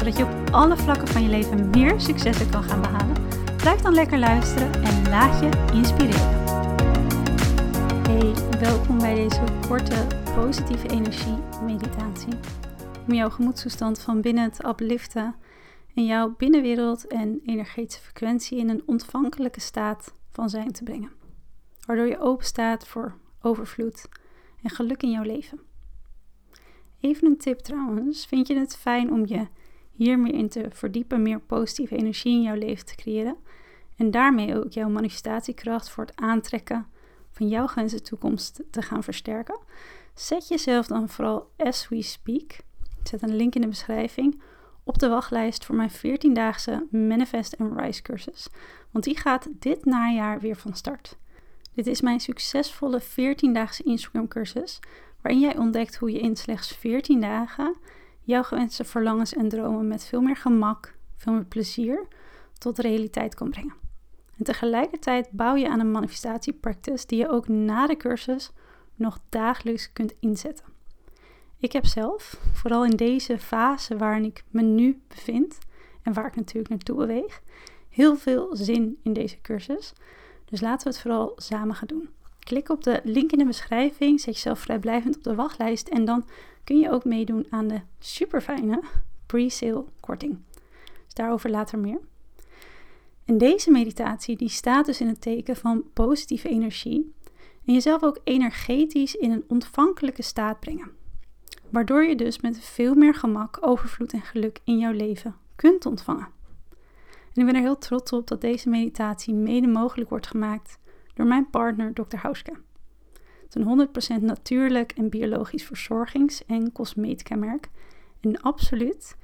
zodat je op alle vlakken van je leven meer successen kan gaan behalen, blijf dan lekker luisteren en laat je inspireren. Hey, welkom bij deze korte positieve energie meditatie. Om jouw gemoedstoestand van binnen te upliften en jouw binnenwereld en energetische frequentie in een ontvankelijke staat van zijn te brengen. Waardoor je open staat voor overvloed en geluk in jouw leven. Even een tip trouwens. Vind je het fijn om je hier meer in te verdiepen, meer positieve energie in jouw leven te creëren en daarmee ook jouw manifestatiekracht voor het aantrekken van jouw gewenste toekomst te gaan versterken? Zet jezelf dan vooral as we speak. Ik zet een link in de beschrijving op de wachtlijst voor mijn 14-daagse Manifest and Rise cursus. Want die gaat dit najaar weer van start. Dit is mijn succesvolle 14-daagse Instagram cursus, waarin jij ontdekt hoe je in slechts 14 dagen jouw gewenste verlangens en dromen met veel meer gemak, veel meer plezier tot realiteit kan brengen. En tegelijkertijd bouw je aan een manifestatiepractice die je ook na de cursus nog dagelijks kunt inzetten. Ik heb zelf, vooral in deze fase waarin ik me nu bevind en waar ik natuurlijk naartoe beweeg, heel veel zin in deze cursus. Dus laten we het vooral samen gaan doen. Klik op de link in de beschrijving, zet jezelf vrijblijvend op de wachtlijst en dan kun je ook meedoen aan de super fijne pre-sale korting. Dus daarover later meer. En deze meditatie die staat dus in het teken van positieve energie en jezelf ook energetisch in een ontvankelijke staat brengen. Waardoor je dus met veel meer gemak, overvloed en geluk in jouw leven kunt ontvangen. En ik ben er heel trots op dat deze meditatie mede mogelijk wordt gemaakt door mijn partner Dr. Hauske. Het is een 100% natuurlijk en biologisch verzorgings- en cosmetica merk en absoluut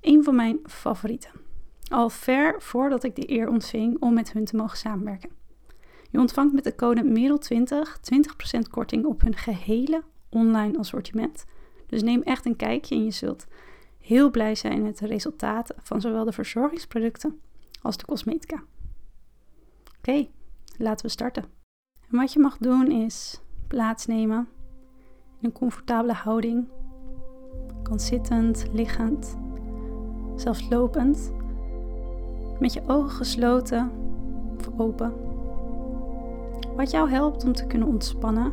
een van mijn favorieten. Al ver voordat ik de eer ontving om met hun te mogen samenwerken. Je ontvangt met de code MEREL20 20% korting op hun gehele online assortiment. Dus neem echt een kijkje en je zult heel blij zijn met de resultaten van zowel de verzorgingsproducten als de cosmetica. Oké, laten we starten. En wat je mag doen is plaatsnemen in een comfortabele houding. Kan zittend, liggend, zelfs lopend. Met je ogen gesloten of open. Wat jou helpt om te kunnen ontspannen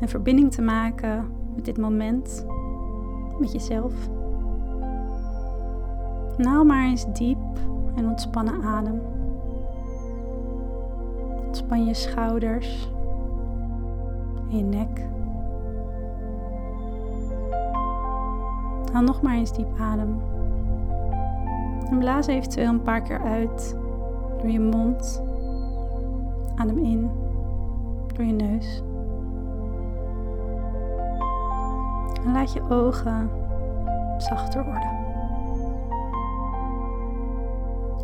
en verbinding te maken met dit moment, met jezelf. Nou maar eens diep en ontspannen adem. Ontspan je schouders je nek. Haal nog maar eens diep adem. En blaas eventueel een paar keer uit door je mond. Adem in door je neus. En laat je ogen zachter worden.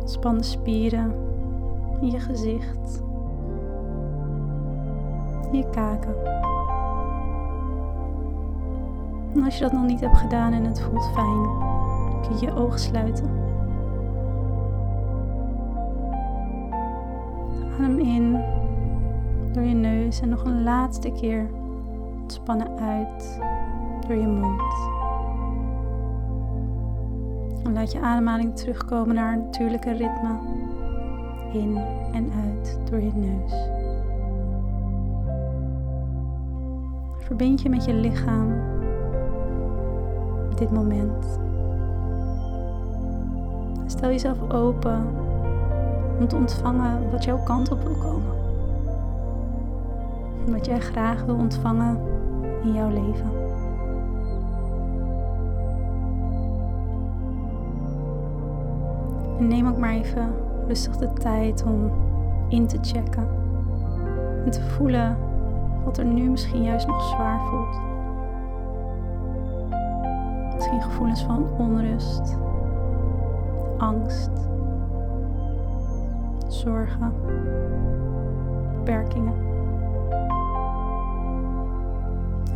Span de spieren in je gezicht, je kaken. En als je dat nog niet hebt gedaan en het voelt fijn, kun je je ogen sluiten. Adem in door je neus en nog een laatste keer ontspannen uit door je mond. En laat je ademhaling terugkomen naar een natuurlijke ritme. In en uit door je neus. Verbind je met je lichaam op dit moment. Stel jezelf open om te ontvangen wat jouw kant op wil komen. Wat jij graag wil ontvangen in jouw leven. En neem ook maar even rustig de tijd om in te checken. En te voelen wat er nu misschien juist nog zwaar voelt. Misschien gevoelens van onrust, angst, zorgen, beperkingen.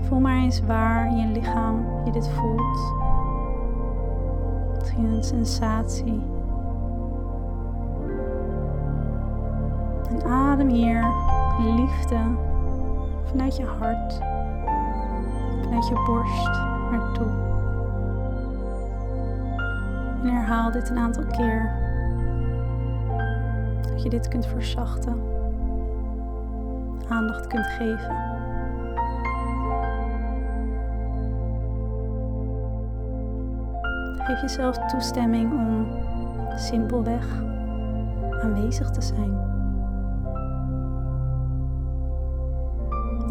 Voel maar eens waar in je lichaam je dit voelt. Misschien een sensatie. En adem hier liefde vanuit je hart, vanuit je borst naartoe. En herhaal dit een aantal keer. Dat je dit kunt verzachten, aandacht kunt geven. Geef jezelf toestemming om simpelweg aanwezig te zijn.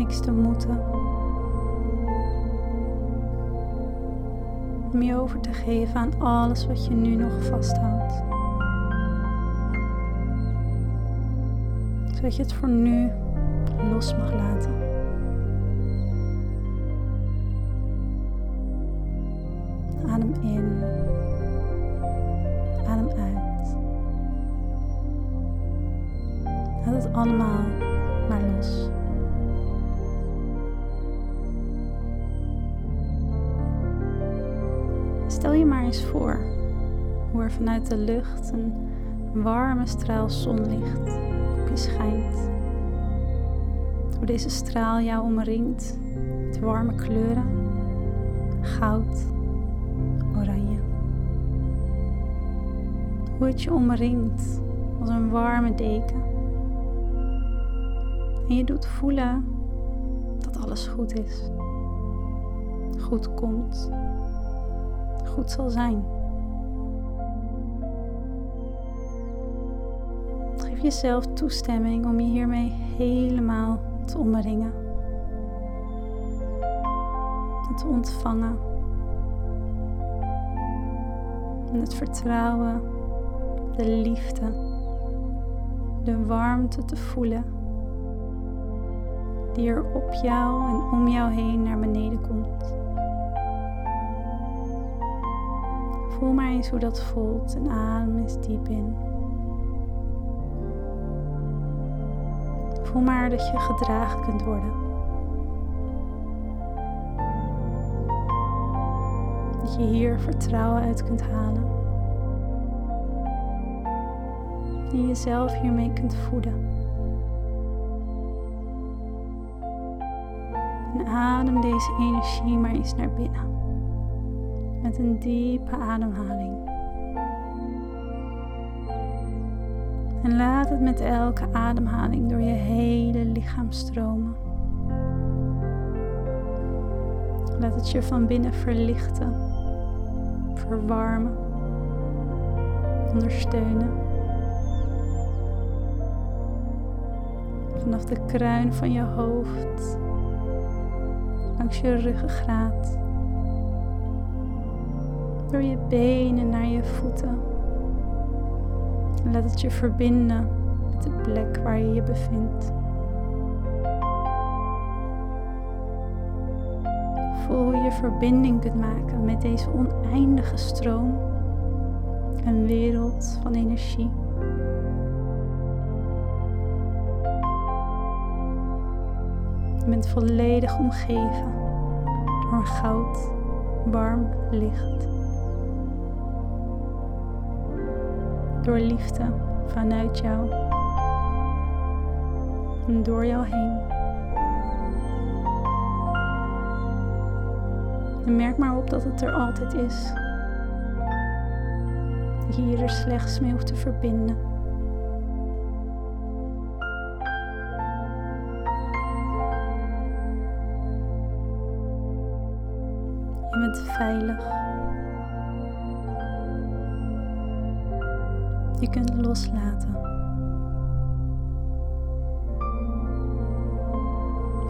Niks te moeten. Om je over te geven aan alles wat je nu nog vasthoudt. Zodat je het voor nu los mag laten. Adem in. Adem uit. Laat het allemaal maar los. Stel je maar eens voor hoe er vanuit de lucht een warme straal zonlicht op je schijnt. Hoe deze straal jou omringt met warme kleuren, goud, oranje. Hoe het je omringt als een warme deken. En je doet voelen dat alles goed is. Goed komt. Goed zal zijn. Geef jezelf toestemming om je hiermee helemaal te omringen. Te ontvangen. En het vertrouwen, de liefde, de warmte te voelen die er op jou en om jou heen naar beneden komt. Voel maar eens hoe dat voelt en adem eens diep in. Voel maar dat je gedragen kunt worden. Dat je hier vertrouwen uit kunt halen. En jezelf hiermee kunt voeden. En adem deze energie maar eens naar binnen. Met een diepe ademhaling. En laat het met elke ademhaling door je hele lichaam stromen. Laat het je van binnen verlichten, verwarmen, ondersteunen. Vanaf de kruin van je hoofd, langs je ruggengraat, door je benen naar je voeten. En laat het je verbinden met de plek waar je je bevindt. Voel hoe je verbinding kunt maken met deze oneindige stroom. Een wereld van energie. Je bent volledig omgeven door een goud, warm licht. Door liefde vanuit jou en door jou heen. En merk maar op dat het er altijd is. Dat je hier er slechts mee hoeft te verbinden. Je bent veilig. Loslaten.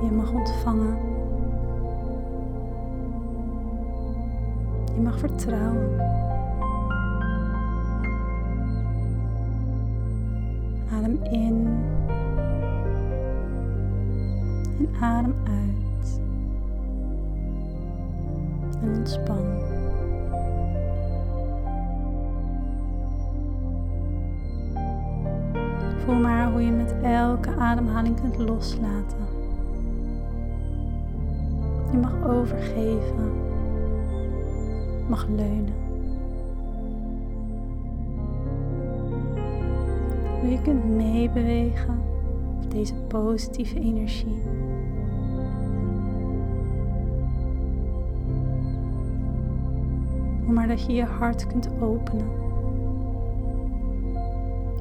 Je mag ontvangen. Je mag vertrouwen. Adem in en adem uit. En ontspan. Voel maar hoe je met elke ademhaling kunt loslaten. Je mag overgeven, mag leunen. Hoe je kunt meebewegen op deze positieve energie. Hoe maar dat je je hart kunt openen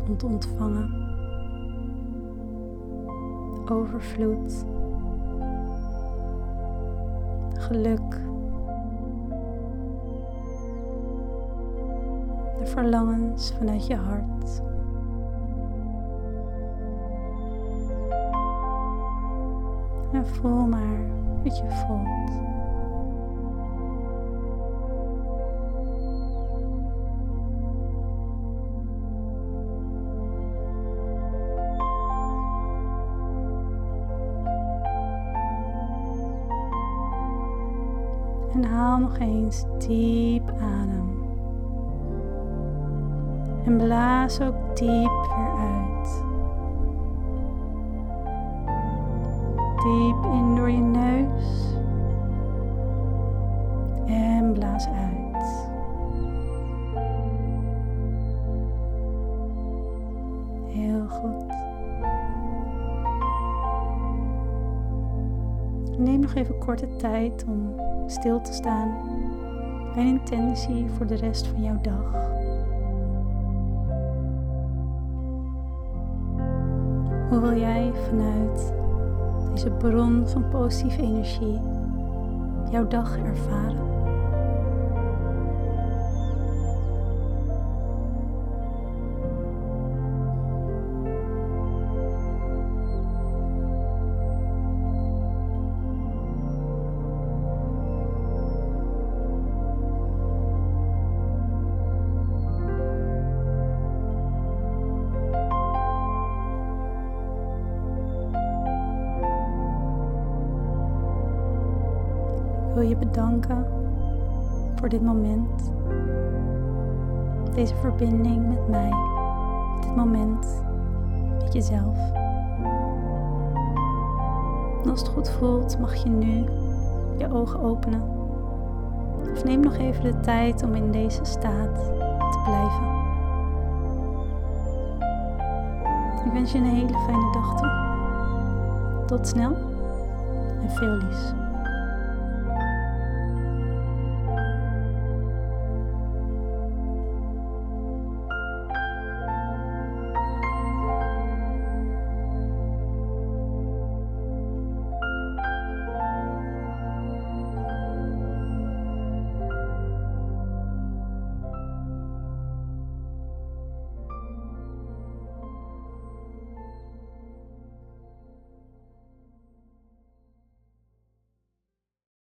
om te ontvangen overvloed, geluk, de verlangens vanuit je hart. En voel maar wat je voelt. Nog eens diep adem. En blaas ook diep weer uit. Diep in door je neus. En blaas uit. Even korte tijd om stil te staan bij een intentie voor de rest van jouw dag. Hoe wil jij vanuit deze bron van positieve energie jouw dag ervaren? Je bedanken voor dit moment. Deze verbinding met mij. Dit moment met jezelf. En als het goed voelt, mag je nu je ogen openen. Of neem nog even de tijd om in deze staat te blijven. Ik wens je een hele fijne dag toe. Tot snel en veel liefs.